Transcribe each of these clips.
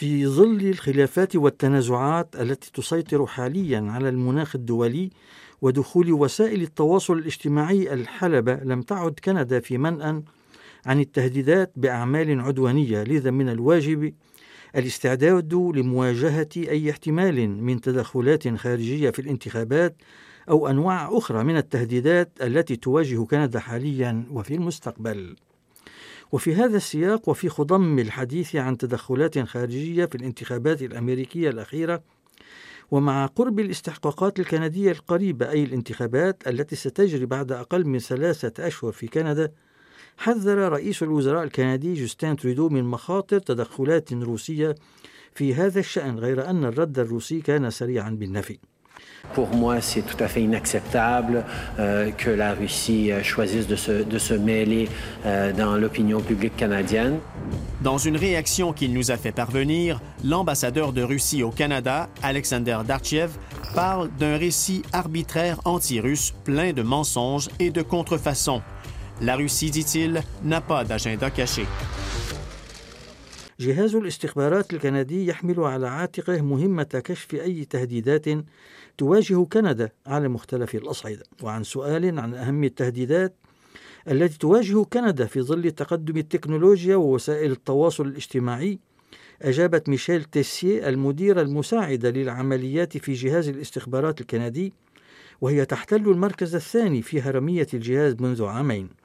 في ظل الخلافات والتنازعات التي تسيطر حاليا على المناخ الدولي ودخول وسائل التواصل الاجتماعي الحلبة لم تعد كندا في منأى عن التهديدات بأعمال عدوانية لذا من الواجب الاستعداد لمواجهة أي احتمال من تدخلات خارجية في الانتخابات أو أنواع أخرى من التهديدات التي تواجه كندا حاليا وفي المستقبل. وفي هذا السياق وفي خضم الحديث عن تدخلات خارجية في الانتخابات الأمريكية الأخيرة ومع قرب الاستحقاقات الكندية القريبة أي الانتخابات التي ستجري بعد أقل من ثلاثة أشهر في كندا حذر رئيس الوزراء الكندي جوستين تريدو من مخاطر تدخلات روسية في هذا الشأن غير أن الرد الروسي كان سريعا بالنفي. Pour moi, c'est tout à fait inacceptable euh, que la Russie euh, choisisse de se, mêler euh, dans l'opinion publique canadienne. Dans une réaction qu'il nous a fait parvenir, l'ambassadeur de Russie au Canada, Alexander Darchev, parle d'un récit arbitraire anti-russe plein de mensonges et de contrefaçons. La Russie, dit-il, n'a pas d'agenda caché. جهاز الاستخبارات الكندي يحمل على عاتقه مهمة كشف أي تهديدات تواجه كندا على مختلف الأصعدة. وعن سؤال عن أهم التهديدات التي تواجه كندا في ظل تقدم التكنولوجيا ووسائل التواصل الاجتماعي أجابت ميشيل تيسيه المديرة المساعدة للعمليات في جهاز الاستخبارات الكندي وهي تحتل المركز الثاني في هرمية الجهاز منذ عامين.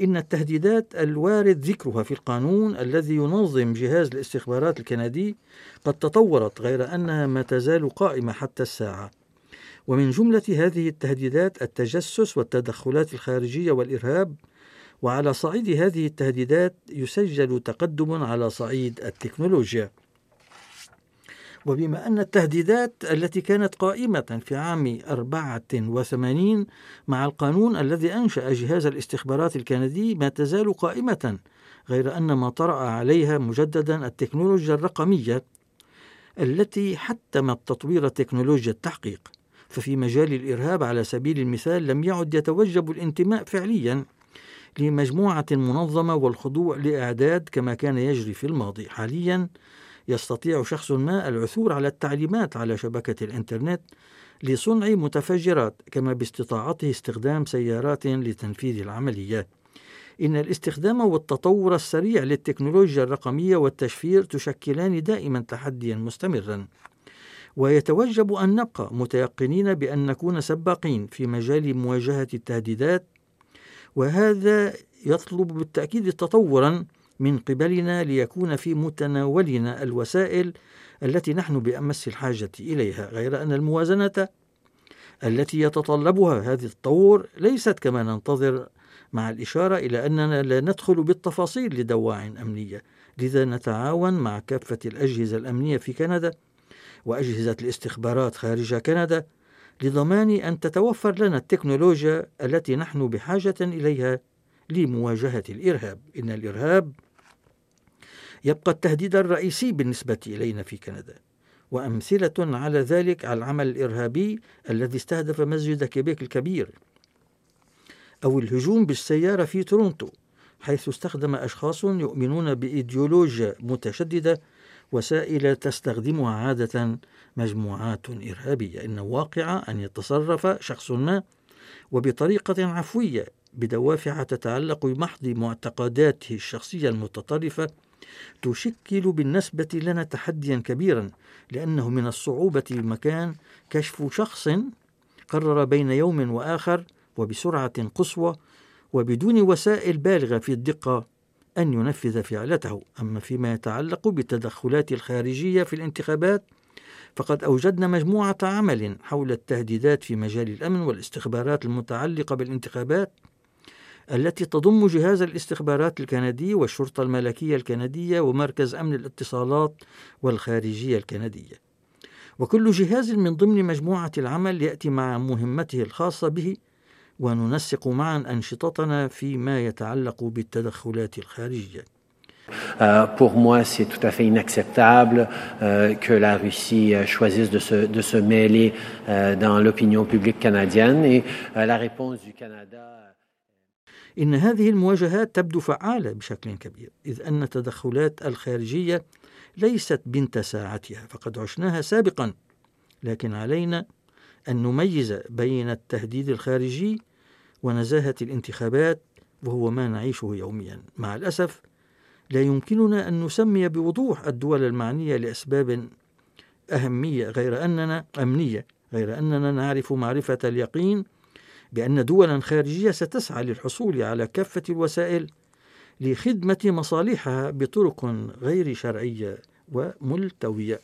إن التهديدات الوارد ذكرها في القانون الذي ينظم جهاز الاستخبارات الكندي قد تطورت غير أنها ما تزال قائمة حتى الساعة. ومن جملة هذه التهديدات التجسس والتدخلات الخارجية والإرهاب وعلى صعيد هذه التهديدات يسجل تقدم على صعيد التكنولوجيا. وبما أن التهديدات التي كانت قائمة في عام 84 مع القانون الذي أنشأ جهاز الاستخبارات الكندي ما تزال قائمة غير أن ما طرأ عليها مجددا التكنولوجيا الرقمية التي حتمت تطوير تكنولوجيا التحقيق. ففي مجال الإرهاب على سبيل المثال لم يعد يتوجب الانتماء فعليا لمجموعة منظمة والخضوع لإعداد كما كان يجري في الماضي. حاليا يستطيع شخص ما العثور على التعليمات على شبكة الإنترنت لصنع متفجرات كما باستطاعته استخدام سيارات لتنفيذ العملية. إن الاستخدام والتطور السريع للتكنولوجيا الرقمية والتشفير تشكلان دائما تحديا مستمرا. ويتوجب أن نبقى متيقنين بأن نكون سباقين في مجال مواجهة التهديدات وهذا يطلب بالتأكيد تطورا من قبلنا ليكون في متناولنا الوسائل التي نحن بأمس الحاجة إليها غير أن الموازنة التي يتطلبها هذا التطور ليست كما ننتظر مع الإشارة إلى أننا لا ندخل بالتفاصيل لدواع أمنية. لذا نتعاون مع كافة الأجهزة الأمنية في كندا وأجهزة الاستخبارات خارج كندا لضمان أن تتوفر لنا التكنولوجيا التي نحن بحاجة إليها لمواجهة الإرهاب. إن الإرهاب يبقى التهديد الرئيسي بالنسبة إلينا في كندا. وأمثلة على ذلك على العمل الإرهابي الذي استهدف مسجد كيبيك الكبير. أو الهجوم بالسيارة في تورونتو حيث استخدم أشخاص يؤمنون بإيديولوجيا متشددة وسائل تستخدمها عادة مجموعات إرهابية. إن واقع أن يتصرف شخص ما وبطريقة عفوية بدوافع تتعلق بمحض معتقداته الشخصية المتطرفة تشكل بالنسبة لنا تحديا كبيرا لأنه من الصعوبة بمكان كشف شخص قرر بين يوم وآخر وبسرعة قصوى وبدون وسائل بالغة في الدقة أن ينفذ فعلته. أما فيما يتعلق بالتدخلات الخارجية في الانتخابات فقد أوجدنا مجموعة عمل حول التهديدات في مجال الأمن والاستخبارات المتعلقة بالانتخابات. التي تضم جهاز الاستخبارات الكندي والشرطة الملكية الكندية ومركز أمن الاتصالات والخارجية الكندية وكل جهاز من ضمن مجموعة العمل يأتي مع مهمته الخاصة به وننسق معا أنشطتنا فيما يتعلق بالتدخلات الخارجية Euh, pour moi, c'est tout à fait inacceptable euh, que la Russie euh, choisisse de se, de se mêler euh, dans l'opinion publique canadienne et euh, la réponse du Canada. إن هذه المواجهات تبدو فعالة بشكل كبير إذ أن التدخلات الخارجية ليست بنت ساعتها فقد عشناها سابقا. لكن علينا أن نميز بين التهديد الخارجي ونزاهة الانتخابات وهو ما نعيشه يوميا. مع الأسف لا يمكننا أن نسمي بوضوح الدول المعنية لأسباب أهمية غير أننا أمنية غير أننا نعرف معرفة اليقين بأن دولا خارجية ستسعى للحصول على كافة الوسائل لخدمة مصالحها بطرق غير شرعية وملتوية.